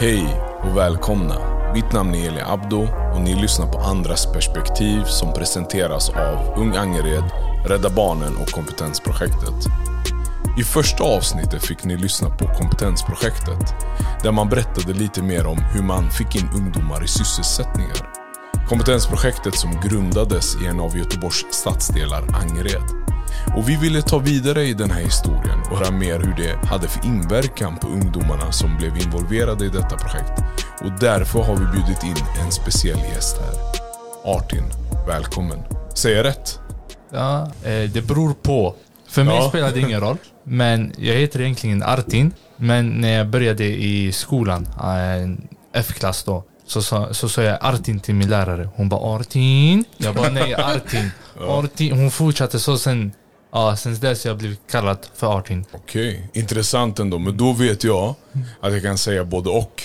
Hej och välkomna. Mitt namn är Eli Abdo och ni lyssnar på Andras perspektiv som presenteras av Ung Angered, Rädda Barnen och Kompetensprojektet. I första avsnittet fick ni lyssna på Kompetensprojektet där man berättade lite mer om hur man fick in ungdomar i sysselsättningar. Kompetensprojektet som grundades i en av Göteborgs stadsdelar, Angered. Och vi ville ta vidare i den här historien och höra mer hur det hade för inverkan på ungdomarna som blev involverade i detta projekt. Och därför har vi bjudit in en speciell gäst här. Artin, välkommen. Säger jag rätt? Ja, eh, det beror på. För mig Ja. spelar det ingen roll. Men jag heter egentligen Artin. Men när jag började i skolan, eh, F-klass då, så sa, så sa jag Artin till min lärare. Hon bara Artin. Jag bara nej Artin. Artin. Hon fortsatte så sen, ja sen dess jag blivit kallad för Artin. Okej, intressant ändå. Men då vet jag att jag kan säga både och.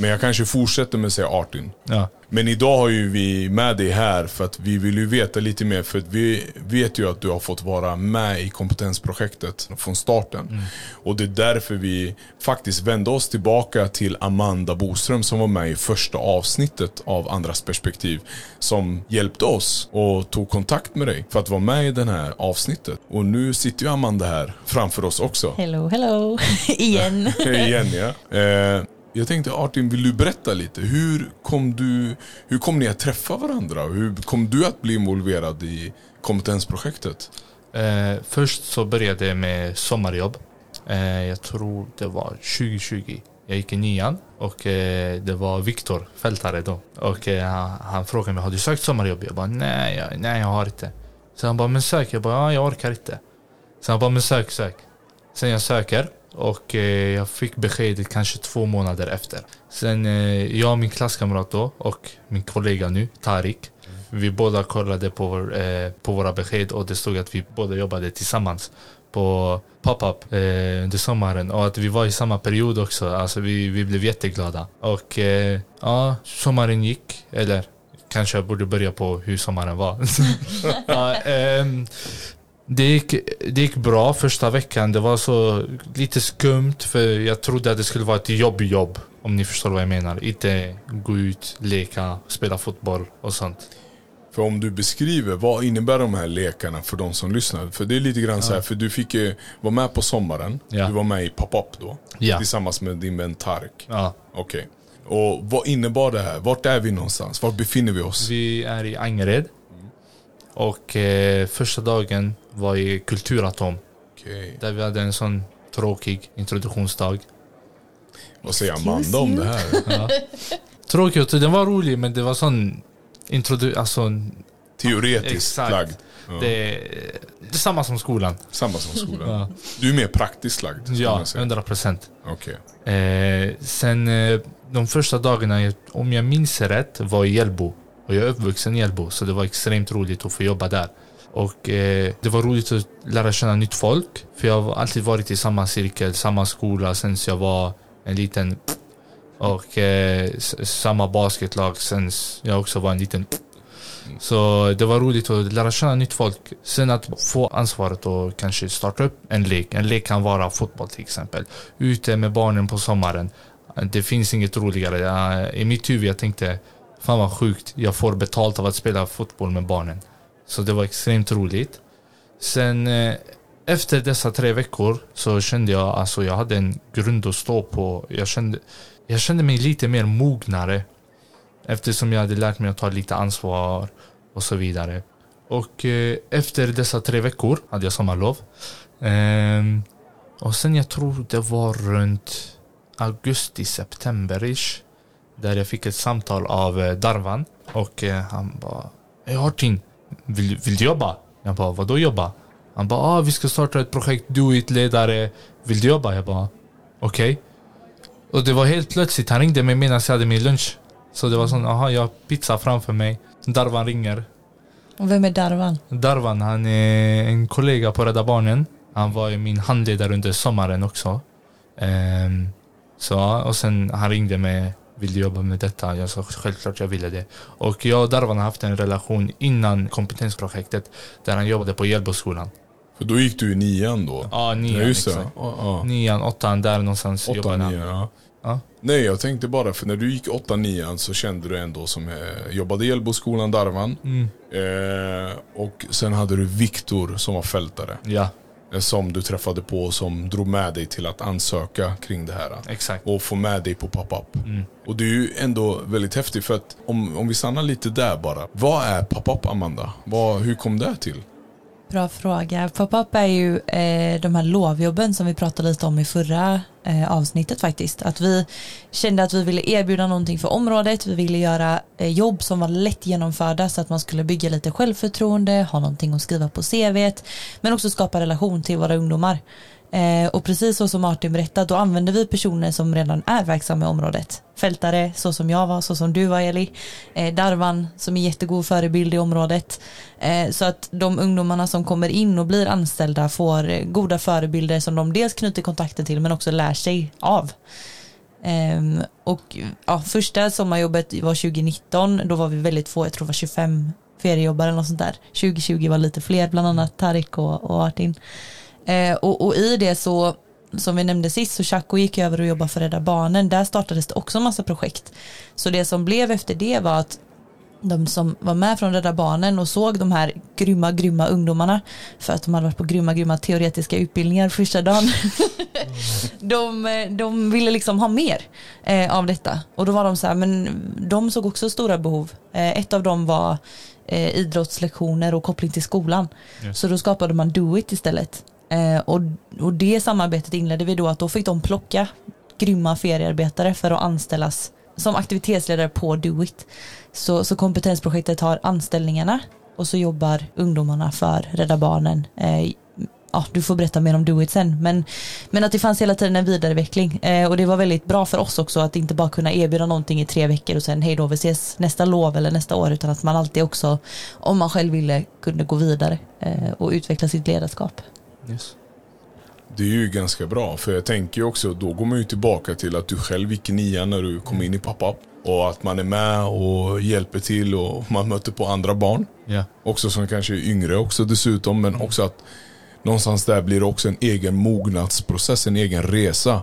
Men jag kanske fortsätter med att säga Artin. Ja. Men idag har ju vi med dig här för att vi vill ju veta lite mer. För att vi vet ju att du har fått vara med i kompetensprojektet från starten. Och det är därför vi faktiskt vände oss tillbaka till Amanda Boström som var med i första avsnittet av Andras perspektiv. Som hjälpte oss och tog kontakt med dig för att vara med i det här avsnittet. Och nu sitter ju Amanda här framför oss också. Hello, hello. Igen. Igen ja. Eh, jag tänkte Artin, vill du berätta lite? Hur kom, du, hur kom ni att träffa varandra? Hur kom du att bli involverad i kompetensprojektet? Eh, först så började jag med sommarjobb. Eh, jag tror det var 2020. Jag gick i nian och eh, det var Viktor, fältare då. Och eh, han, han frågade mig, har du sökt sommarjobb? Jag bara, nej, jag, nej jag har inte. Så han bara, men sök. Jag bara, ja, jag orkar inte. Så han bara, men sök, sök. Sen jag söker och eh, jag fick beskedet kanske två månader efter. Sen eh, jag och min klasskamrat då och min kollega nu, Tarik. Vi båda kollade på, vår, eh, på våra besked och det stod att vi båda jobbade tillsammans på pop-up eh, under sommaren och att vi var i samma period också. Alltså vi, vi blev jätteglada. Och eh, ja, sommaren gick, eller kanske jag borde börja på hur sommaren var. ja, eh, det gick, det gick bra första veckan. Det var så lite skumt för jag trodde att det skulle vara ett jobb-jobb. Om ni förstår vad jag menar. Inte gå ut, leka, spela fotboll och sånt. För om du beskriver, vad innebär de här lekarna för de som lyssnar? För det är lite grann så här, för du fick vara med på sommaren. Ja. Du var med i pop-up då. Ja. Tillsammans med din vän Tark. Ja. Okej. Och vad innebar det här? Vart är vi någonstans? Var befinner vi oss? Vi är i Angered. Och eh, första dagen var i Kulturatom. Okej. Där vi hade en sån tråkig introduktionsdag. Vad säger Amanda om det här? Ja. Tråkig, och den var rolig men det var sån introdu... Alltså, Teoretiskt Exakt. lagd. Ja. det, det är samma som skolan. Samma som skolan. Ja, Du är mer praktiskt lagd. ja man säga. 100 procent. Okej. Eh, sen eh, de första dagarna, om jag minns rätt, var i Hjällbo. Och jag är uppvuxen i Hjällbo, så det var extremt roligt att få jobba där. Och eh, det var roligt att lära känna nytt folk. För jag har alltid varit i samma cirkel, samma skola sen jag var en liten och eh, samma basketlag sen jag också var en liten så det var roligt att lära känna nytt folk. Sen att få ansvaret och kanske starta upp en lek. En lek kan vara fotboll till exempel. Ute med barnen på sommaren. Det finns inget roligare. I mitt huvud jag tänkte, fan vad sjukt. Jag får betalt av att spela fotboll med barnen. Så det var extremt roligt. Sen eh, efter dessa tre veckor så kände jag alltså jag hade en grund att stå på. Jag kände, jag kände mig lite mer mognare. Eftersom jag hade lärt mig att ta lite ansvar och så vidare. Och eh, efter dessa tre veckor hade jag sommarlov. Ehm, och sen jag tror det var runt augusti, september-ish. Där jag fick ett samtal av eh, Darvan. Och eh, han bara Hej Artin, vill, vill du jobba? Jag bara vadå jobba? Han bara ah, vi ska starta ett projekt, do it, ledare. Vill du jobba? Jag bara okej. Och det var helt plötsligt, han ringde mig medan jag hade min lunch. Så det var sån, aha jag har pizza framför mig. Darvan ringer. Och vem är Darvan? Darvan, han är en kollega på Rädda Barnen. Han var min handledare under sommaren också. Ehm, så, och sen han ringde mig, vill du jobba med detta? Jag sa självklart jag ville det. Och jag och Darvan har haft en relation innan kompetensprojektet där han jobbade på Hjällboskolan. För då gick du i nian då? Ja, nian ja, just det. exakt. Ja, ja. Nian, åttan, där någonstans jobbade han. nio, ja. Nej, jag tänkte bara för när du gick 8-9 så kände du ändå som eh, jobbade i Hjällboskolan Darvan. Mm. Eh, och sen hade du Viktor som var fältare. Ja, som du träffade på som drog med dig till att ansöka kring det här. exakt. Och få med dig på pop-up. Mm. Och det är ju ändå väldigt häftigt för att om, om vi stannar lite där bara. Vad är pop-up Amanda? Vad, hur kom det till? Bra fråga. Pop-up är ju eh, de här lovjobben som vi pratade lite om i förra eh, avsnittet faktiskt. Att vi kände att vi ville erbjuda någonting för området. Vi ville göra eh, jobb som var lätt genomförda så att man skulle bygga lite självförtroende, ha någonting att skriva på CV, men också skapa relation till våra ungdomar. Eh, och precis så som Martin berättade, då använder vi personer som redan är verksamma i området. Fältare, så som jag var, så som du var Eli. Eh, Darvan, som är jättegod förebild i området. Eh, så att de ungdomarna som kommer in och blir anställda får eh, goda förebilder som de dels knyter kontakten till men också lär sig av. Um, och ja, första sommarjobbet var 2019, då var vi väldigt få, jag tror det var 25 feriejobbare eller något sånt där. 2020 var lite fler, bland annat Tarik och, och Martin. Eh, och, och i det så, som vi nämnde sist, så Chaco gick över och jobbade för Rädda Barnen. Där startades det också en massa projekt. Så det som blev efter det var att de som var med från Rädda Barnen och såg de här grymma, grymma ungdomarna för att de hade varit på grymma, grymma teoretiska utbildningar första dagen. de, eh, de ville liksom ha mer eh, av detta och då var de så här, men de såg också stora behov. Eh, ett av dem var eh, idrottslektioner och koppling till skolan. Just. Så då skapade man Do It istället. Eh, och, och det samarbetet inledde vi då att då fick de plocka grymma feriearbetare för att anställas som aktivitetsledare på Do It. Så, så kompetensprojektet har anställningarna och så jobbar ungdomarna för Rädda Barnen. Eh, ja, du får berätta mer om Do It sen. Men, men att det fanns hela tiden en vidareutveckling. Eh, och det var väldigt bra för oss också att inte bara kunna erbjuda någonting i tre veckor och sen hej då, vi ses nästa lov eller nästa år. Utan att man alltid också, om man själv ville, kunde gå vidare eh, och utveckla sitt ledarskap. Yes. Det är ju ganska bra, för jag tänker också, då går man ju tillbaka till att du själv gick i nian när du kom in i pop-up. Och att man är med och hjälper till och man möter på andra barn. Ja. Också som kanske är yngre också dessutom, men också att någonstans där blir det också en egen mognadsprocess, en egen resa.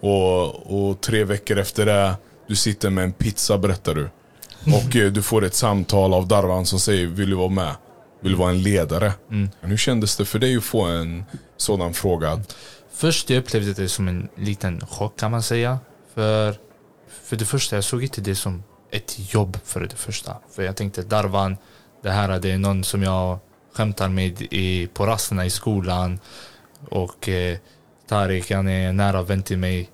Och, och tre veckor efter det, du sitter med en pizza berättar du. Och eh, du får ett samtal av Darvan som säger, vill du vara med? Vill vara en ledare? Mm. Hur kändes det för dig att få en sådan fråga? Först jag upplevde det som en liten chock kan man säga. För, för det första, jag såg inte det som ett jobb för det första. För jag tänkte Darvan, det här det är någon som jag skämtar med i, på rasterna i skolan. Och eh, Tarik, han är nära vän till mig.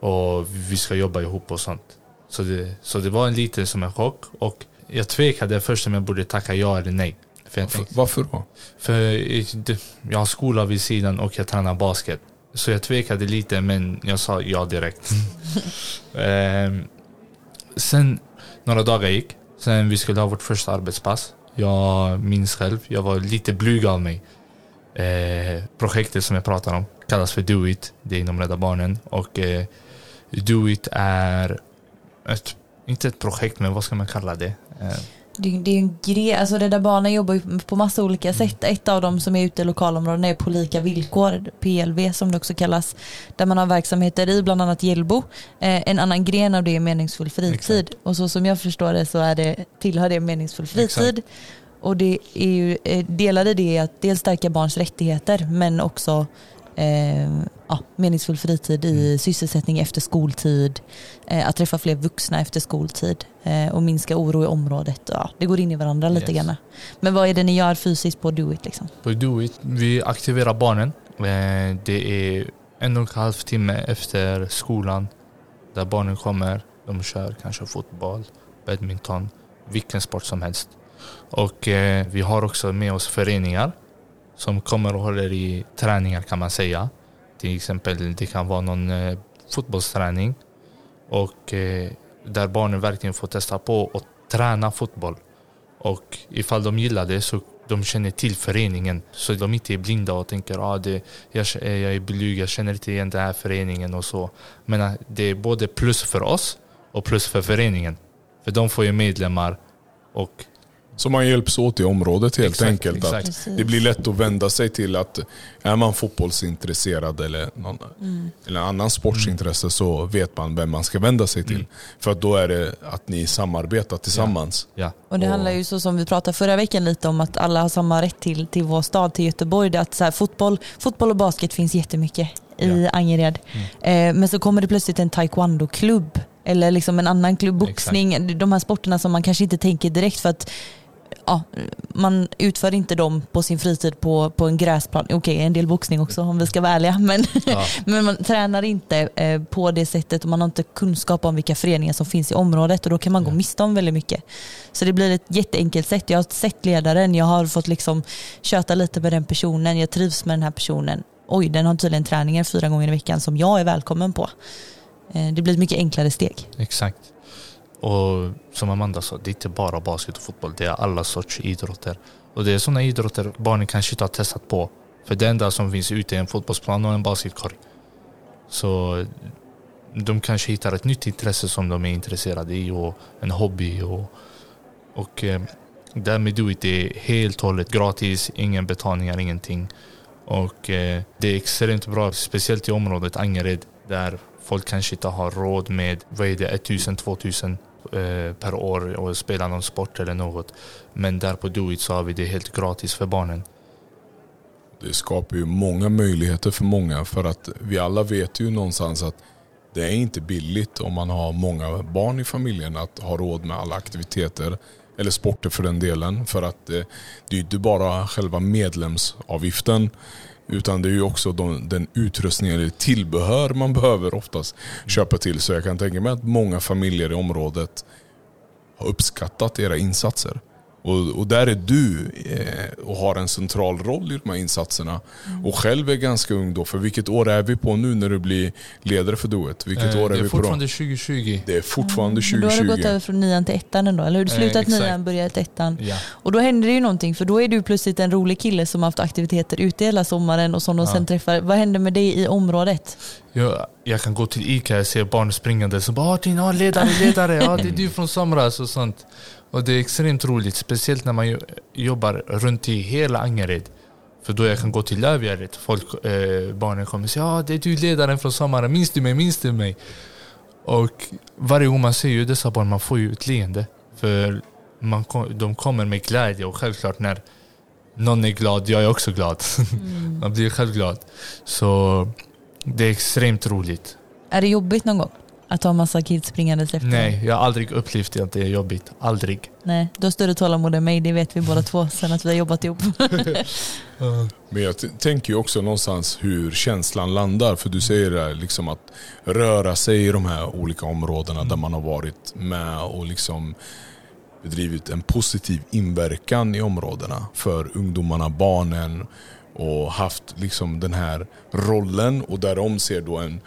Och vi ska jobba ihop och sånt. Så det, så det var en lite som en chock. Och jag tvekade först om jag borde tacka ja eller nej. För jag Varför, tänkte, varför då? för jag har skola vid sidan och jag tränar basket. Så jag tvekade lite men jag sa ja direkt. Ehm, sen några dagar gick. Sen vi skulle ha vårt första arbetspass. Jag minns själv, jag var lite blyg av mig. Eh, projektet som jag pratar om kallas för Do It. Det är inom Rädda Barnen. Och eh, Do It är ett, inte ett projekt men vad ska man kalla det? Eh, Det, det är en grej, alltså Rädda Barnen jobbar ju på massa olika sätt. Ett av dem som är ute i lokalområden är på lika villkor, PLV som det också kallas. Där man har verksamheter i bland annat Hjällbo. Eh, en annan gren av det är meningsfull fritid. Och så som jag förstår det så är det, tillhör det meningsfull fritid. Och det är ju, eh, delar i det är att dels stärka barns rättigheter men också eh, ja, meningsfull fritid i sysselsättning efter skoltid, eh, att träffa fler vuxna efter skoltid eh, och minska oro i området. Ja, det går in i varandra lite Yes. grann. Men vad är det ni gör fysiskt på Do It? Liksom? På Do It, vi aktiverar barnen. Eh, Det är en och en halv timme efter skolan där barnen kommer. De kör kanske fotboll, badminton, vilken sport som helst. Och eh, vi har också med oss föreningar som kommer och håller i träningar kan man säga. Till exempel det kan vara någon eh, fotbollsträning och eh, där barnen verkligen får testa på att träna fotboll. Och ifall de gillar det så de känner till föreningen så de inte är blinda och tänker ah, det, jag, eh, jag är blyg, jag känner inte igen den här föreningen och så. Men eh, det är både plus för oss och plus för föreningen. För de får ju medlemmar och så man hjälps åt i området helt Exakt, enkelt. exakt. Att det blir lätt att vända sig till att är man fotbollsintresserad eller någon eller annan sportsintresse så vet man vem man ska vända sig till. För att då är det att ni samarbetar tillsammans. Ja. Och det handlar ju så som vi pratade förra veckan lite om att alla har samma rätt till, till vår stad, till Göteborg. Det att så här, fotboll, fotboll och basket finns jättemycket i Ja. Angered. Eh, men så kommer det plötsligt en taekwondo-klubb eller liksom en annan klubb, boxning. De här sporterna som man kanske inte tänker direkt för att ja, man utför inte dem på sin fritid på, på en gräsplan. Okej, en del boxning också om vi ska vara ärliga. Men, Ja. men man tränar inte eh, på det sättet och man har inte kunskap om vilka föreningar som finns i området och då kan man gå miste om väldigt mycket. Så det blir ett jätteenkelt sätt. Jag har sett ledaren, jag har fått liksom köta lite med den personen, jag trivs med den här personen. Oj, den har tydligen träningar fyra gånger i veckan som jag är välkommen på. Eh, Det blir ett mycket enklare steg. Exakt. Och som Amanda sa, det är inte bara basket och fotboll. Det är alla sorts idrotter. Och det är sådana idrotter barnen kanske inte har testat på. För det enda som finns ute är en fotbollsplan och en basketkorg. Så de kanske hittar ett nytt intresse som de är intresserade i och en hobby. Och, och eh, där med Do It är helt och hållet gratis, ingen betalningar, ingenting. Och eh, det är extremt bra, speciellt i området Angered där folk kanske inte har råd med vad är det, 1000-2000 Eh, per år och spela någon sport eller något. Men där på Doit så har vi det helt gratis för barnen. Det skapar ju många möjligheter för många för att vi alla vet ju någonstans att det är inte billigt om man har många barn i familjen att ha råd med alla aktiviteter eller sporter för den delen. För att eh, det är ju inte bara själva medlemsavgiften utan det är ju också de, den utrustning eller tillbehör man behöver oftast köpa till. Så jag kan tänka mig att många familjer i området har uppskattat era insatser. Och, och där är du eh, och har en central roll i de här insatserna. Och själv är ganska ung då, för vilket år är vi på nu när du blir ledare för Duet? Vilket Eh, år är, det är vi på då? fortfarande 2020. Det är fortfarande Men Då har du gått 2020. över från nian till ettan ändå, eller hur? Du Eh, slutat exakt. nian, börjat ettan. Ja. Och då händer det ju någonting för då är du plötsligt en rolig kille som har haft aktiviteter ute hela sommaren och som de Ja. sen träffar. Vad händer med dig i området? Jag, jag kan gå till Ica och se barn springande så bara din ja, ledare, ledare, ja, det är du från somras och sånt. Och det är extremt roligt, speciellt när man jo- jobbar runt i hela Angered. För då jag kan gå till Lövgärdet, folk, eh, barnen kommer säga ja det är du ledaren från sommaren, minns du mig, minns du mig? Och varje gång man ser ju dessa barn, man får ju ett leende. För man, de kommer med glädje och självklart när någon är glad, jag är också glad. man blir själv glad. Så det är extremt roligt. Är det jobbigt någon gång? Att ha massa kids springandes efter? Nej, jag har aldrig upplevt att det är jobbigt. Aldrig. Nej, du har större tålamod än mig, det vet vi båda två sen att vi har jobbat ihop. Men jag tänker ju också någonstans hur känslan landar. För du säger det liksom att röra sig i de här olika områdena där man har varit med och liksom bedrivit en positiv inverkan i områdena för ungdomarna, barnen och haft liksom den här rollen och där de ser då en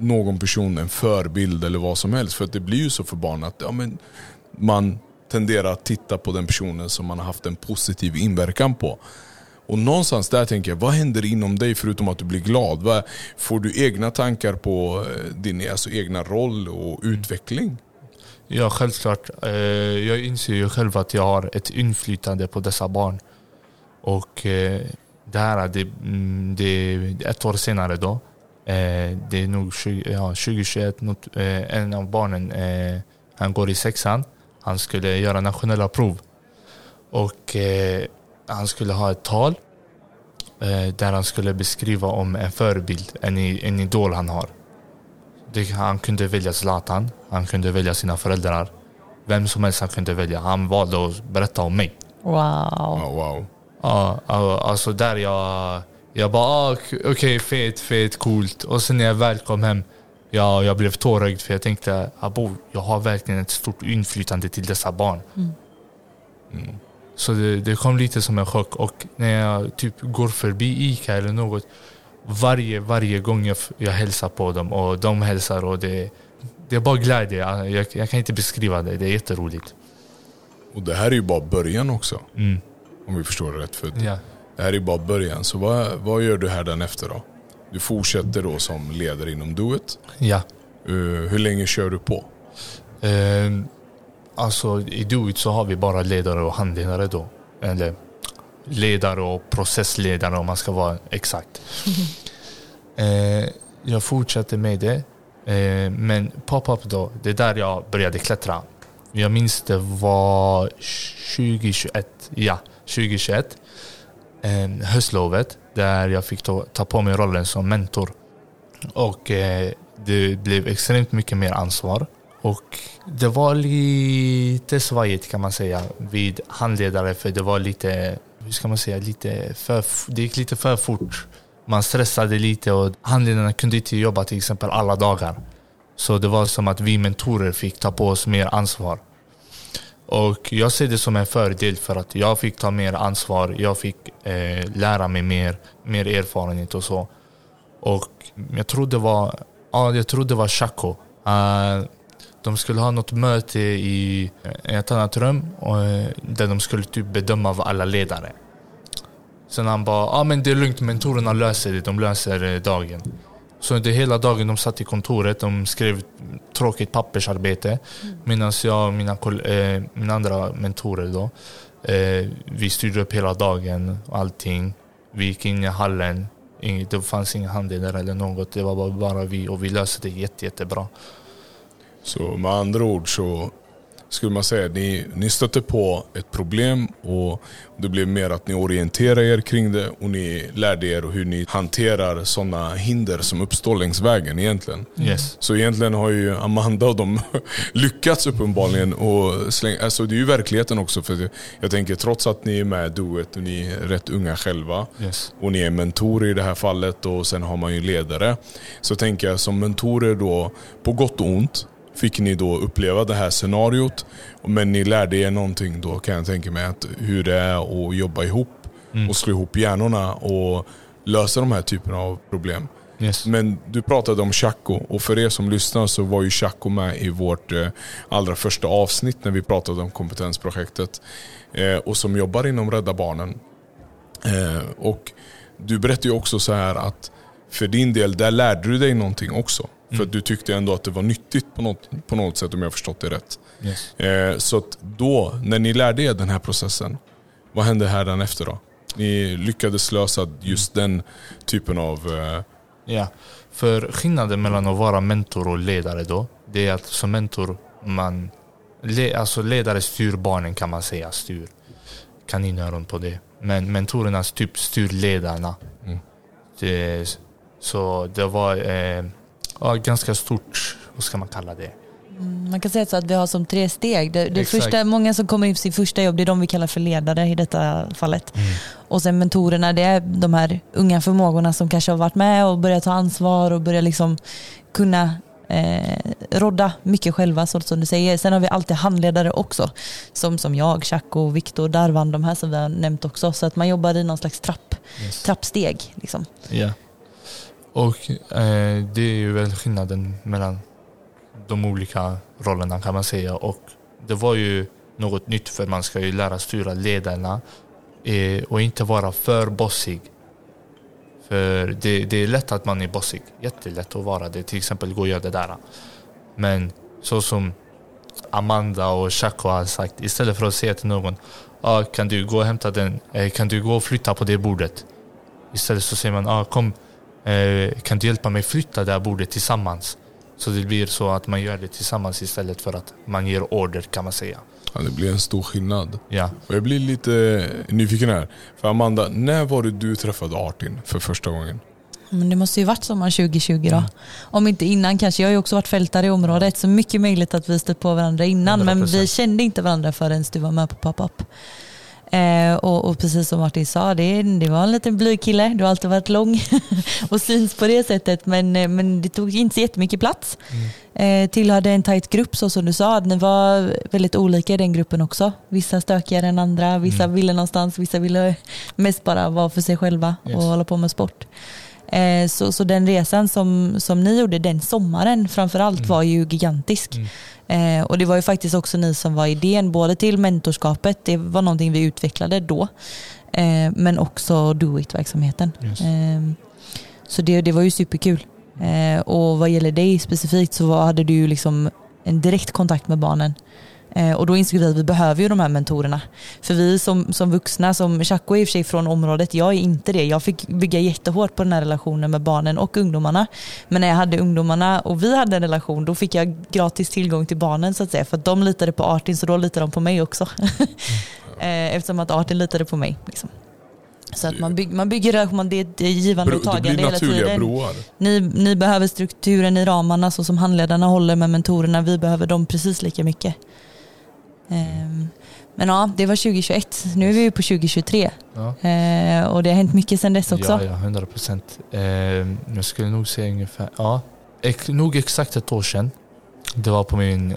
någon person, en förebild eller vad som helst. För att det blir ju så för barn att ja, men man tenderar att titta på den personen som man har haft en positiv inverkan på. Och någonstans där tänker jag, vad händer inom dig förutom att du blir glad? Vad, får du egna tankar på eh, din alltså, egna roll och utveckling? Ja, självklart. Eh, Jag inser ju själv att jag har ett inflytande på dessa barn. Och eh, det här, det, mm, det ett år senare då. Eh, Det är nog 20, ja, 2021, något, eh, en av barnen, eh, han går i sexan. Han skulle göra nationella prov. Och eh, han skulle ha ett tal eh, där han skulle beskriva om en förebild, en, en idol han har. Det, han kunde välja Zlatan, han kunde välja sina föräldrar. Vem som helst han kunde välja. Han valde att berätta om mig. Wow. Ja, wow. Ja, ja, alltså där jag... Jag bara, ah, okej, okej, fet, fet, coolt. Och sen när jag väl kom hem, ja, jag blev tårögd för jag tänkte, abo, jag har verkligen ett stort inflytande till dessa barn. Mm. Så det, det kom lite som en chock. Och när jag typ går förbi Ica eller något, varje, varje gång jag, jag hälsar på dem och de hälsar och det, det är bara glädje. Jag, jag kan inte beskriva det, det är jätteroligt. Och det här är ju bara början också. Mm. Om vi förstår det rätt. För Ja. Det här är bara början. Så vad, vad gör du här den efter då? Du fortsätter då som ledare inom Duet. ja. Uh, hur länge kör du på? Eh, alltså i Do It så har vi bara ledare och handledare då. Eller ledare och processledare om man ska vara exakt. eh, jag fortsatte med det. Men pop-up då, det är där jag började klättra. Jag minns det var 2021. Ja, 2021. Eh, höstlovet där jag fick ta, ta på mig rollen som mentor. Och eh, det blev extremt mycket mer ansvar. Och det var lite svajigt kan man säga vid handledare för det var lite, hur ska man säga, lite för, det gick lite för fort. Man stressade lite och handledarna kunde inte jobba till exempel alla dagar. Så det var som att vi mentorer fick ta på oss mer ansvar. Och jag ser det som en fördel för att jag fick ta mer ansvar, jag fick eh, lära mig mer, mer erfarenhet och så. Och jag tror det var, ja, jag tror det var Chaco. Uh, de skulle ha något möte i eh, ett annat rum och, eh, där de skulle typ bedöma alla ledare. Sen han bara, ja ah, men det är lugnt, mentorerna löser det, de löser dagen. Så under hela dagen de satt i kontoret, de skrev tråkigt pappersarbete. Mm. Medan jag och mina, eh, mina andra mentorer då, eh, vi styrde upp hela dagen och allting. Vi gick in i hallen, det fanns inga handledare eller något, det var bara vi och vi löste det jätte, jättebra. Så med andra ord så skulle man säga ni, ni stötte på ett problem och det blev mer att ni orienterade er kring det och ni lärde er hur ni hanterar sådana hinder som uppstår längs vägen egentligen. Yes. Så egentligen har ju Amanda och de lyckats uppenbarligen. Och släng, alltså det är ju verkligheten också. För jag tänker trots att ni är med i Duet och ni är rätt unga själva yes. och ni är mentorer i det här fallet och sen har man ju ledare. Så tänker jag som mentorer då, på gott och ont, fick ni då uppleva det här scenariot. Men ni lärde er någonting då kan jag tänka mig, att hur det är att jobba ihop mm. och slå ihop hjärnorna och lösa de här typerna av problem. Yes. Men du pratade om Chaco och för er som lyssnar så var ju Chaco med i vårt eh, allra första avsnitt när vi pratade om kompetensprojektet. Eh, och som jobbar inom Rädda Barnen. Eh, och du berättade ju också så här att för din del, där lärde du dig någonting också. För mm. du tyckte ändå att det var nyttigt på något, på något sätt om jag förstått det rätt. Yes. Eh, så att då, när ni lärde er den här processen, vad hände här efter då? Ni lyckades lösa just den typen av... Eh... Ja, för skillnaden mellan att vara mentor och ledare då, det är att som mentor, man, le, alltså ledare styr barnen kan man säga, styr kaninöron på det. Men mentorerna typ styr ledarna. Mm. Det, så det var eh, ja, ganska stort, vad ska man kalla det? Mm, man kan säga så att vi har som tre steg. Det, det första, många som kommer in på sitt första jobb, det är de vi kallar för ledare i detta fallet. Mm. Och sen mentorerna, det är de här unga förmågorna som kanske har varit med och börjat ta ansvar och börjat liksom kunna eh, rodda mycket själva så som du säger. Sen har vi alltid handledare också. Som, som jag, Chaco, Viktor, Darvan, de här som vi har nämnt också. Så att man jobbar i någon slags trapp, yes. trappsteg. Liksom. Yeah. Och eh, det är ju väl skillnaden mellan de olika rollerna kan man säga. Och det var ju något nytt för man ska ju lära styra ledarna eh, och inte vara för bossig. För det, det, är lätt att man är bossig. Jättelätt att vara det. Till exempel gå och göra det där. Men så som Amanda och Chaco har sagt, istället för att säga till någon ah, kan du gå och hämta den, eh, kan du gå och flytta på det bordet? Istället så säger man ah, kom kan du hjälpa mig flytta det här bordet tillsammans? Så det blir så att man gör det tillsammans istället för att man ger order kan man säga. Ja, det blir en stor skillnad. Ja. Och jag blir lite nyfiken här. För Amanda, när var det du träffade Artin för första gången? Men det måste ju varit sommar 2020 då. Mm. Om inte innan kanske. Jag har ju också varit fältare i området så mycket möjligt att vi stött på varandra innan 100%. men vi kände inte varandra förrän du var med på pop-up. Eh, och, och, precis som Martin sa, det, det var en liten blyg kille. Du har alltid varit lång och syns på det sättet. Men, eh, men det tog inte så jättemycket plats. Mm. Eh, tillhörde en tajt grupp så som du sa. Ni var väldigt olika i den gruppen också. Vissa stökigare än andra, vissa mm. ville någonstans, vissa ville mest bara vara för sig själva yes. och hålla på med sport. Eh, så, så den resan som, som ni gjorde den sommaren framförallt mm. var ju gigantisk. Mm. Eh, och det var ju faktiskt också ni som var idén både till mentorskapet, det var någonting vi utvecklade då, eh, men också Do It-verksamheten. Yes. Eh, så det, det var ju superkul. Eh, och vad gäller dig specifikt så hade du liksom en direkt kontakt med barnen och då insåg vi att vi behöver ju de här mentorerna. För vi som, som vuxna, som Chaco är i och för sig från området, jag är inte det. Jag fick bygga jättehårt på den här relationen med barnen och ungdomarna. Men när jag hade ungdomarna och vi hade en relation, då fick jag gratis tillgång till barnen så att säga. För att de litade på Artin, så då litade de på mig också. Eh, eftersom att Artin litade på mig. Liksom. Så att man, bygger, man bygger relation, det är givande och tagande hela tiden. Broar. Ni, ni behöver strukturen i ramarna så som handledarna håller med mentorerna. Vi behöver dem precis lika mycket. Um, men ja, det var 2021. Nu är vi på 2023. Ja. Uh, och det har hänt mycket sedan dess också. Ja, ja 100 procent. Uh, jag skulle nog säga ungefär, ja, nog exakt ett år sedan. Det var på min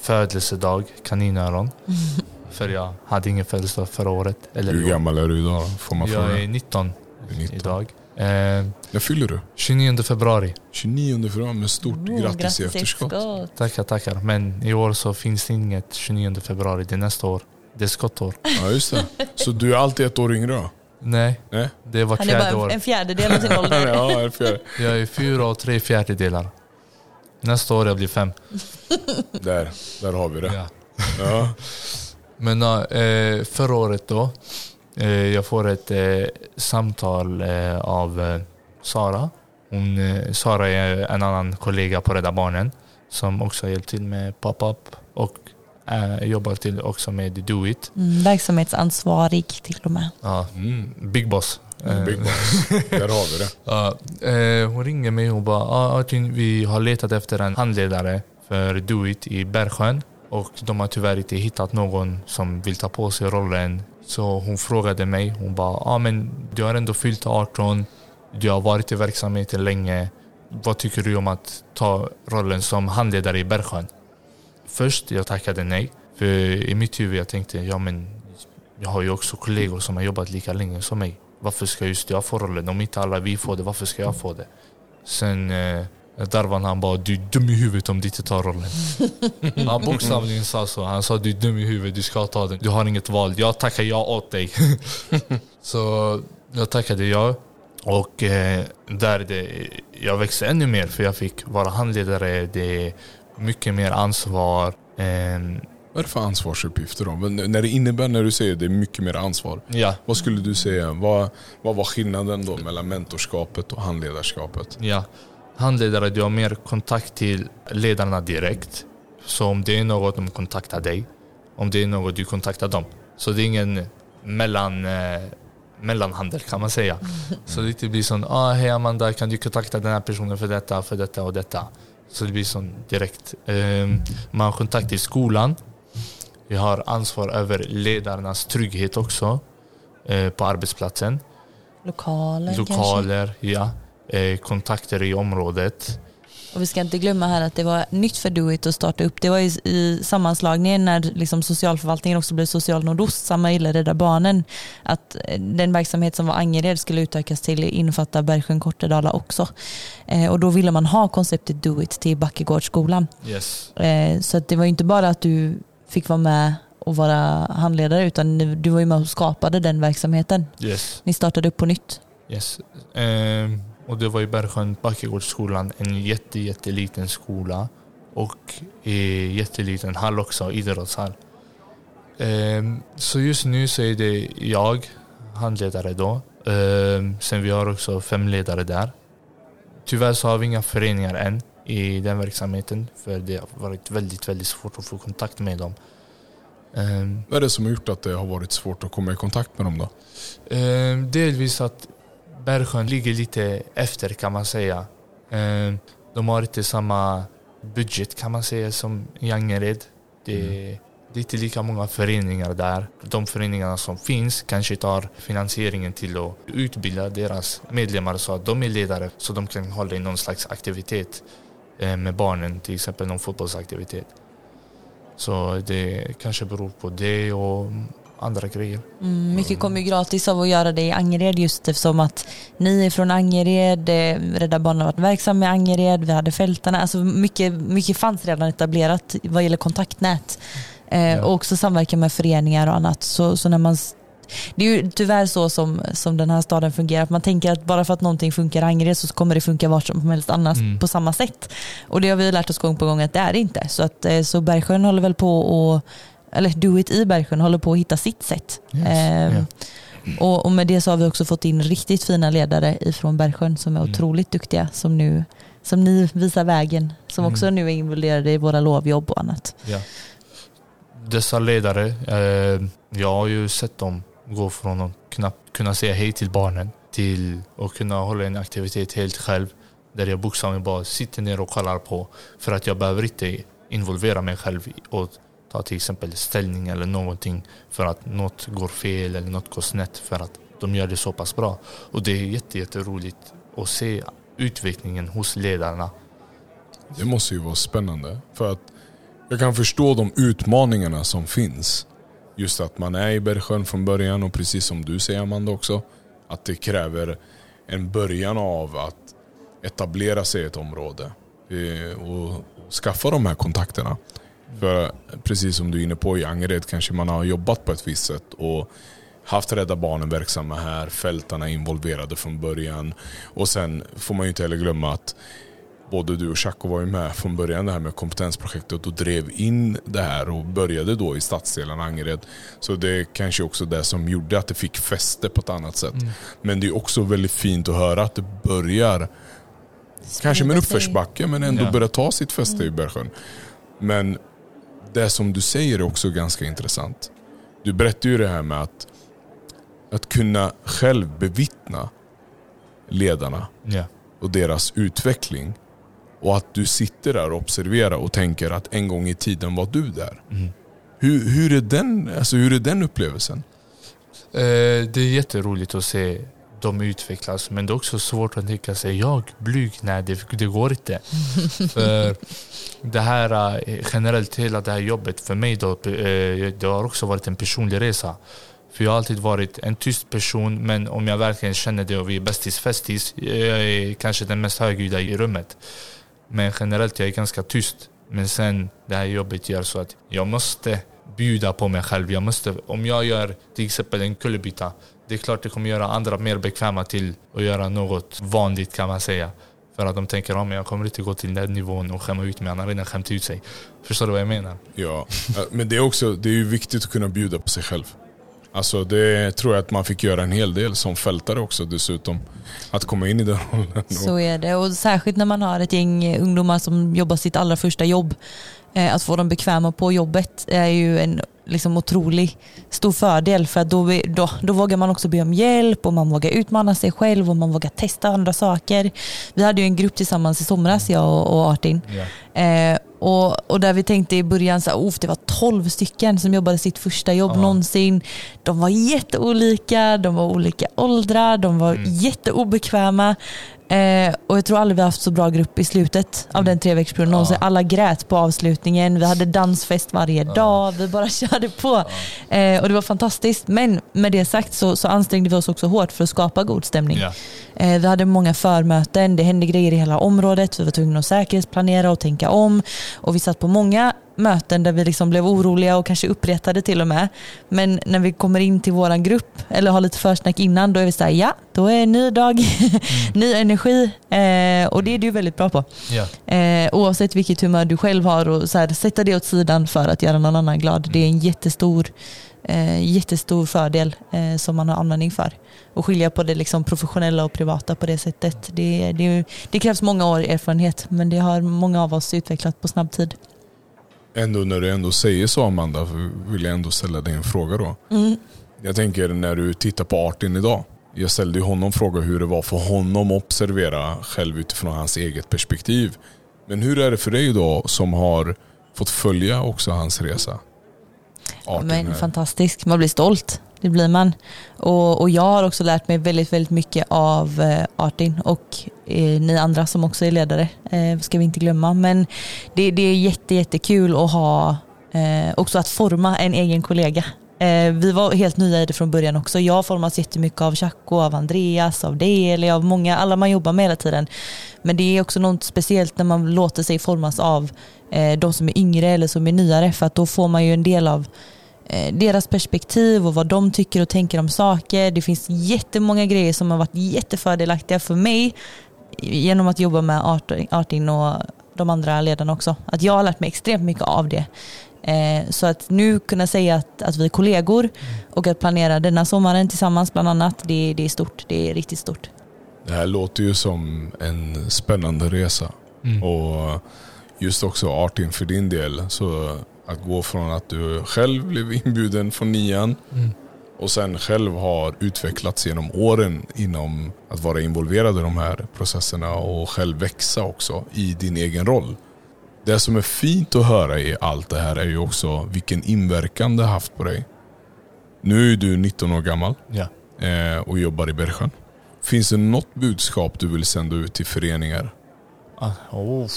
födelsedag, kaninöron. För jag hade ingen födelsedag förra året. Eller Hur gammal är du idag? Får man jag fråga? är 19, är 19. idag. Eh, När fyller du? 29 februari. 29 februari, med stort oh, grattis, grattis i efterskott. Tackar, tackar. Men i år så finns det inget 29 februari, det är nästa år. Det är skottår. Ja, just det. Så du är alltid ett år yngre då? Nej, Nej. det var fjärde år. Han är bara en fjärdedel av sin ålder. ja, en fjärde. Jag är fyra och tre fjärdedelar. Nästa år jag blir fem. Där, där har vi det. Ja. ja. Men äh, förra året då, jag får ett äh, samtal av Sara. Hon, Sara är en annan kollega på Rädda Barnen som också har hjälpt till med pop-up och jobbar till också med Do It. Mm, verksamhetsansvarig till och med. Ja, mm, Big Boss. Big Boss. Där har vi det. Ja, hon ringer mig och bara ah, vi har letat efter en handledare för Do It i Bergsjön och de har tyvärr inte hittat någon som vill ta på sig rollen. Så hon frågade mig, hon bara, ah, men du har ändå fyllt 18, du har varit i verksamheten länge. Vad tycker du om att ta rollen som handledare i Bergsjön? Först jag tackade nej, för i mitt huvud jag tänkte, ja men jag har ju också kollegor som har jobbat lika länge som mig. Varför ska just jag få rollen? Om inte alla vi får det, varför ska jag få det? Sen eh, Darwan han bara du är dum i huvudet om du inte tar rollen. han bokstavligen sa så. Han sa du är dum i huvudet, du ska ta den. Du har inget val. Jag tackar ja åt dig. så jag tackade ja. Och eh, där det, jag växte ännu mer för jag fick vara handledare. Det är mycket mer ansvar. Eh, vad är det för ansvarsuppgifter då? när det innebär, när du säger det är mycket mer ansvar. Ja. Vad skulle du säga? Vad, vad var skillnaden då mellan mentorskapet och handledarskapet? Ja handledare, du har mer kontakt till ledarna direkt. Så om det är något, de kontaktar dig. Om det är något, du kontaktar dem. Så det är ingen mellan, eh, mellanhandel kan man säga. Så det blir sån, ah, hej Amanda, kan du kontakta den här personen för detta, för detta och detta. Så det blir sån direkt. Eh, man har kontakt i skolan. Vi har ansvar över ledarnas trygghet också eh, på arbetsplatsen. Lokaler, Lokaler kanske? ja. Eh, kontakter i området. Och vi ska inte glömma här att det var nytt för Doit att starta upp. Det var i, i sammanslagningen när liksom socialförvaltningen också blev social nordost, samma gillar Rädda Barnen, att eh, den verksamhet som var Angered skulle utökas till infatta Bergsjön Kortedala också. Eh, och då ville man ha konceptet Doit till Backegårdsskolan. Yes. Eh, så att det var inte bara att du fick vara med och vara handledare utan du var ju med och skapade den verksamheten. Yes. Ni startade upp på nytt. Yes. Um och det var i Bergsjön, Backegårdsskolan, en jätte, jätteliten skola och i jätteliten hall också, idrottshall. Ehm, så just nu så är det jag, handledare då. Ehm, sen vi har också fem ledare där. Tyvärr så har vi inga föreningar än i den verksamheten för det har varit väldigt, väldigt svårt att få kontakt med dem. Ehm, Vad är det som har gjort att det har varit svårt att komma i kontakt med dem då? Delvis att Bergsjön ligger lite efter kan man säga. Eh, de har inte samma budget kan man säga som i Angered. Det, mm. det är inte lika många föreningar där. De föreningarna som finns kanske tar finansieringen till att utbilda deras medlemmar så att de är ledare så de kan hålla i någon slags aktivitet eh, med barnen, till exempel någon fotbollsaktivitet. Så det kanske beror på det och andra grejer. Mm, mycket kommer ju gratis av att göra det i Angered just eftersom att ni är från Angered, Rädda Barnen har varit verksam med Angered, vi hade fältarna, alltså mycket, mycket fanns redan etablerat vad gäller kontaktnät. Eh. Och också samverka med föreningar och annat. Så, så när man det är ju tyvärr så som, som den här staden fungerar. Man tänker att bara för att någonting funkar i Angered så kommer det funka vart som helst annars Mm. på samma sätt. Och det har vi lärt oss gång på gång att det är det inte. Så, att, eh, så Bergsjön håller väl på och eller Do It i Bergsjön håller på att hitta sitt sätt. Yes, Ehm, ja. och, och med det så har vi också fått in riktigt fina ledare ifrån Bergsjön som är Mm. otroligt duktiga som nu som ni visar vägen, som Mm. också nu är involverade i våra lovjobb och annat. Ja. Dessa ledare, eh, jag har ju sett dem gå från att knappt kunna säga hej till barnen till att kunna hålla en aktivitet helt själv där jag bokstavligen bara sitter ner och kollar på för att jag behöver inte involvera mig själv och ta till exempel ställning eller någonting för att något går fel eller något går snett för att de gör det så pass bra. Och det är jätte, jätteroligt att se utvecklingen hos ledarna. Det måste ju vara spännande. För att jag kan förstå de utmaningarna som finns. Just att man är i Bergsjön från början och precis som du säger Amanda också. Att det kräver en början av att etablera sig i ett område. Eh, och skaffa de här kontakterna. För precis som du är inne på i Angered kanske man har jobbat på ett visst sätt och haft Rädda Barnen verksamma här, fältarna involverade från början. Och sen får man ju inte heller glömma att både du och Chaco var ju med från början det här med kompetensprojektet och drev in det här och började då i stadsdelen Angered. Så det är kanske också det som gjorde att det fick fäste på ett annat sätt. Men det är också väldigt fint att höra att det börjar, kanske med en Sprida uppförsbacke, men ändå Ja. börjar ta sitt fäste i Bergsjön. Men det som du säger är också ganska intressant. Du berättar ju det här med att, att kunna själv bevittna ledarna Ja. och deras utveckling. Och att du sitter där och observerar och tänker att en gång i tiden var du där. Mm. Hur, hur, är, den, alltså hur är den upplevelsen? Eh, det är jätteroligt att se dem utvecklas men det är också svårt att tänka sig jag blyg, nej det, det går inte. för det här eh, generellt hela det här jobbet för mig då, eh, det har också varit en personlig resa. För jag har alltid varit en tyst person men om jag verkligen känner det och vi är bästis festis, jag är kanske den mest högljudda i rummet. Men generellt jag är ganska tyst. Men sen det här jobbet gör så att jag måste bjuda på mig själv. Jag måste, om jag gör till exempel en kullerbytta, det är klart det kommer göra andra mer bekväma till att göra något vanligt kan man säga. För att de tänker att jag kommer inte gå till den nivån och skämma ut mig, han har redan skämt ut sig. Förstår du vad jag menar? Ja, men det är också det är ju viktigt att kunna bjuda på sig själv. Alltså det tror jag att man fick göra en hel del som fältare också dessutom. Att komma in i den rollen. Så är det och särskilt när man har ett gäng ungdomar som jobbar sitt allra första jobb. Eh, Att få dem bekväma på jobbet är ju en liksom otrolig stor fördel för att då, då, då vågar man också be om hjälp och man vågar utmana sig själv och man vågar testa andra saker. Vi hade ju en grupp tillsammans i somras jag och, och Artin Ja. Eh, och, och där vi tänkte i början så "Oh, det var 12 stycken som jobbade sitt första jobb Ja. någonsin. De var jätteolika, de var olika åldrar, de var Mm. jätteobekväma. Eh, och jag tror aldrig vi har haft så bra grupp i slutet av den treveckorsperioden Ja. någonsin. Alla grät på avslutningen, vi hade dansfest varje dag, vi bara körde på. Eh, och det var fantastiskt. Men med det sagt så, så ansträngde vi oss också hårt för att skapa god stämning. Ja. Eh, Vi hade många förmöten, det hände grejer i hela området, vi var tvungna att säkerhetsplanera och tänka om. Och vi satt på många möten där vi liksom blev oroliga och kanske uppretade till och med. Men när vi kommer in till våran grupp eller har lite försnack innan, då är vi såhär, ja, då är en ny dag, ny energi. Eh, och det är du väldigt bra på. Ja. Eh, oavsett vilket humör du själv har och så här, sätta det åt sidan för att göra någon annan glad. Det är en jättestor, eh, jättestor fördel eh, som man har användning för. Och skilja på det liksom professionella och privata på det sättet. Det, det, det krävs många år erfarenhet men det har många av oss utvecklat på snabb tid. Ändå när du ändå säger så Amanda, vill jag ändå ställa dig en fråga då. Mm. Jag tänker när du tittar på Artin idag. Jag ställde honom fråga hur det var för honom att observera själv utifrån hans eget perspektiv. Men hur är det för dig då som har fått följa också hans resa? Artin Men här. fantastisk, man blir stolt. Det blir man. Och, och jag har också lärt mig väldigt, väldigt mycket av eh, Artin och eh, ni andra som också är ledare. Eh, ska vi inte glömma. Men det, det är jätte, jättekul att ha eh, också att forma en egen kollega. Eh, vi var helt nya i det från början också. Jag formas jättemycket av Chaco, av Andreas, av Deli, av många, alla man jobbar med hela tiden. Men det är också något speciellt när man låter sig formas av eh, de som är yngre eller som är nyare för att då får man ju en del av deras perspektiv och vad de tycker och tänker om saker. Det finns jättemånga grejer som har varit jättefördelaktiga för mig genom att jobba med Artin och de andra ledarna också. Att jag har lärt mig extremt mycket av det. Eh, så att nu kunna säga att, att vi är kollegor och att planera denna sommaren tillsammans bland annat, det, det är stort. Det är riktigt stort. Det här låter ju som en spännande resa. Mm. Och just också Artin för din del. Så att gå från att du själv blev inbjuden från nian mm. och sen själv har utvecklats genom åren inom att vara involverad i de här processerna och själv växa också i din egen roll. Det som är fint att höra i allt det här är ju också vilken inverkan det har haft på dig. Nu är du 19 år gammal ja. Eh, och jobbar i Bergsjön. Finns det något budskap du vill sända ut till föreningar? Ah, oh,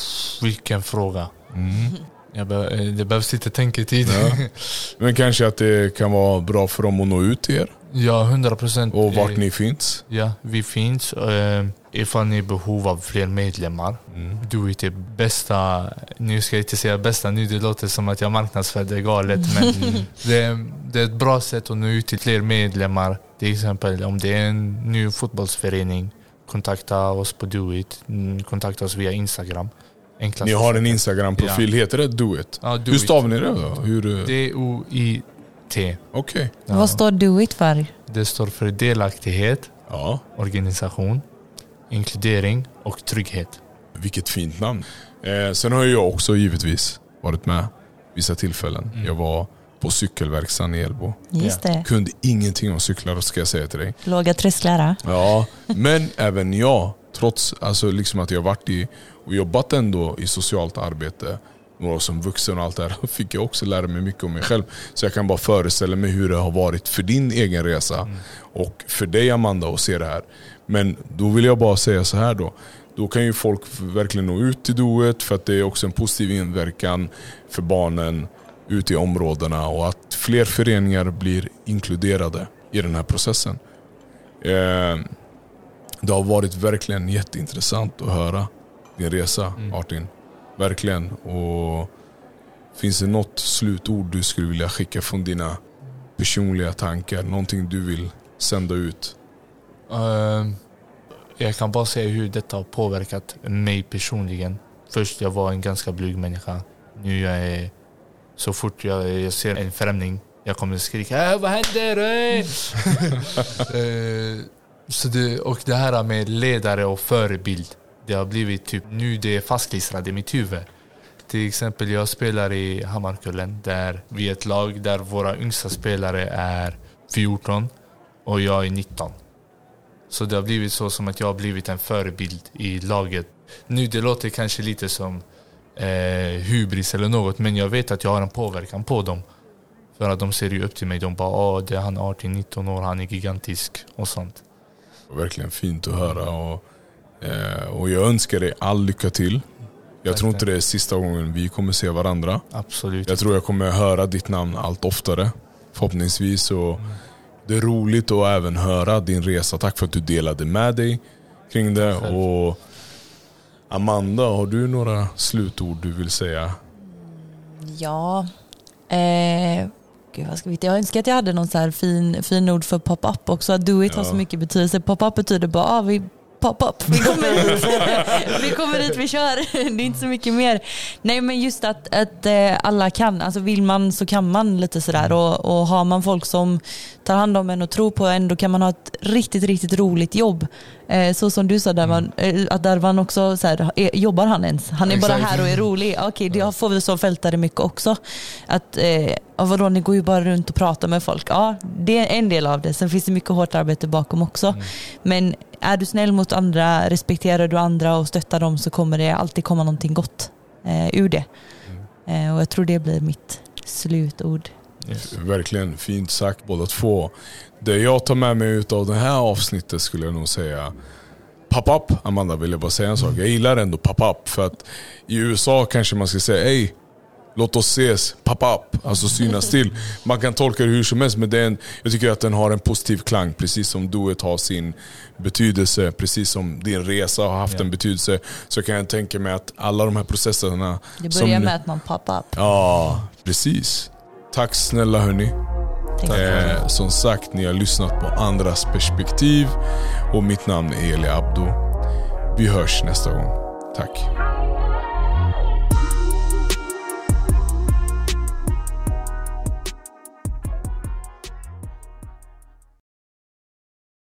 vilken fråga. Mm. Be eh, det behövs lite tänketid. Ja. Men kanske att det kan vara bra för dem att nå ut till er? Ja, hundra procent. Och vart ni finns? Ja, vi finns. Uh, ifall ni är i behov av fler medlemmar. Mm. It är bästa, nu ska jag inte säga bästa nu, det låter som att jag marknadsför det galet. Men det, det, är ett bra sätt att nå ut till fler medlemmar. Till exempel om det är en ny fotbollsförening, kontakta oss på Do it. Mm, kontakta oss via Instagram. Enklast ni har en Instagram-profil, ja. heter det Do It? Ja, do Hur stavar ni det då? D-O-I-T. Okej. Okay. Ja. Vad står Do It för? Det står för delaktighet, ja. organisation, inkludering och trygghet. Vilket fint namn. Eh, sen har jag också givetvis varit med vissa tillfällen. Mm. Jag var på cykelverkstaden i Elbo. Just det. Kunde ingenting om cyklar ska jag säga till dig. Låga trösklar. Ja, men även jag, trots alltså liksom att jag varit i och jobbat ändå i socialt arbete några som vuxen och allt det här, fick jag också lära mig mycket om mig själv. Så jag kan bara föreställa mig hur det har varit för din egen resa mm. och för dig Amanda att se det här. Men då vill jag bara säga så här då. Då kan ju folk verkligen nå ut till doet för att det är också en positiv inverkan för barnen ute i områdena och att fler föreningar blir inkluderade i den här processen. Eh, det har varit verkligen jätteintressant att höra din resa, mm. Artin. Verkligen. Och Finns det något slutord du skulle vilja skicka från dina personliga tankar? Någonting du vill sända ut? Uh, jag kan bara säga hur detta har påverkat mig personligen. Först jag var en ganska blyg människa. Nu jag är så fort jag, jag ser en främling, jag kommer skrika äh, vad händer? uh, så det, och det här med ledare och förebild. Det har blivit typ, nu det är fastklistrat i mitt huvud. Till exempel jag spelar i Hammarkullen där vi är ett lag där våra yngsta spelare är 14 och jag är 19. Så det har blivit så som att jag har blivit en förebild i laget. Nu det låter kanske lite som eh, hybris eller något men jag vet att jag har en påverkan på dem. För att de ser ju upp till mig. De bara Åh, det är han 18-19 år, han är gigantisk och sånt. Verkligen fint att höra. Och, och jag önskar dig all lycka till. Jag tror inte det är sista gången vi kommer se varandra. Absolut. Jag tror jag kommer höra ditt namn allt oftare. Förhoppningsvis. Och. Det är roligt att även höra din resa. Tack för att du delade med dig kring det. Och Amanda, har du några slutord du vill säga? Ja, eh, gud vad ska vi, jag önskar att jag hade någon så här fin, fin ord för pop-up också. Do it ja. har så mycket betydelse. Pop-up betyder bara ah, vi pop-up. Vi kommer hit, vi kommer hit, vi kör. Det är inte så mycket mer. Nej men just att, att eh, alla kan, alltså vill man så kan man lite sådär och, och har man folk som tar hand om en och tror på en då kan man ha ett riktigt, riktigt roligt jobb. Eh, så som du sa, där man, eh, att Darvan också, så här, jobbar han ens? Han är bara här och är rolig. Okej, okay, det får vi som fältare mycket också. Att, eh, vadå, ni går ju bara runt och pratar med folk. Ja, det är en del av det. Sen finns det mycket hårt arbete bakom också. Mm. Men är du snäll mot andra, respekterar du andra och stöttar dem så kommer det alltid komma någonting gott eh, ur det. Mm. Eh, och jag tror det blir mitt slutord. Yes. Verkligen fint sagt båda två. Det jag tar med mig av det här avsnittet skulle jag nog säga Pop-up, Amanda vill jag bara säga en sak. Jag gillar ändå pop-up för att i USA kanske man ska säga Ey, låt oss ses, pop-up, alltså synas till. Man kan tolka det hur som helst men den, jag tycker att den har en positiv klang. Precis som duet har sin betydelse, precis som din resa har haft yeah. en betydelse. Så kan jag tänka mig att alla de här processerna... Det börjar som, med att man pop-up. Ja, precis. Tack snälla hörni. Eh, som sagt, ni har lyssnat på andras perspektiv och mitt namn är Eli Abdo. Vi hörs nästa gång. Tack.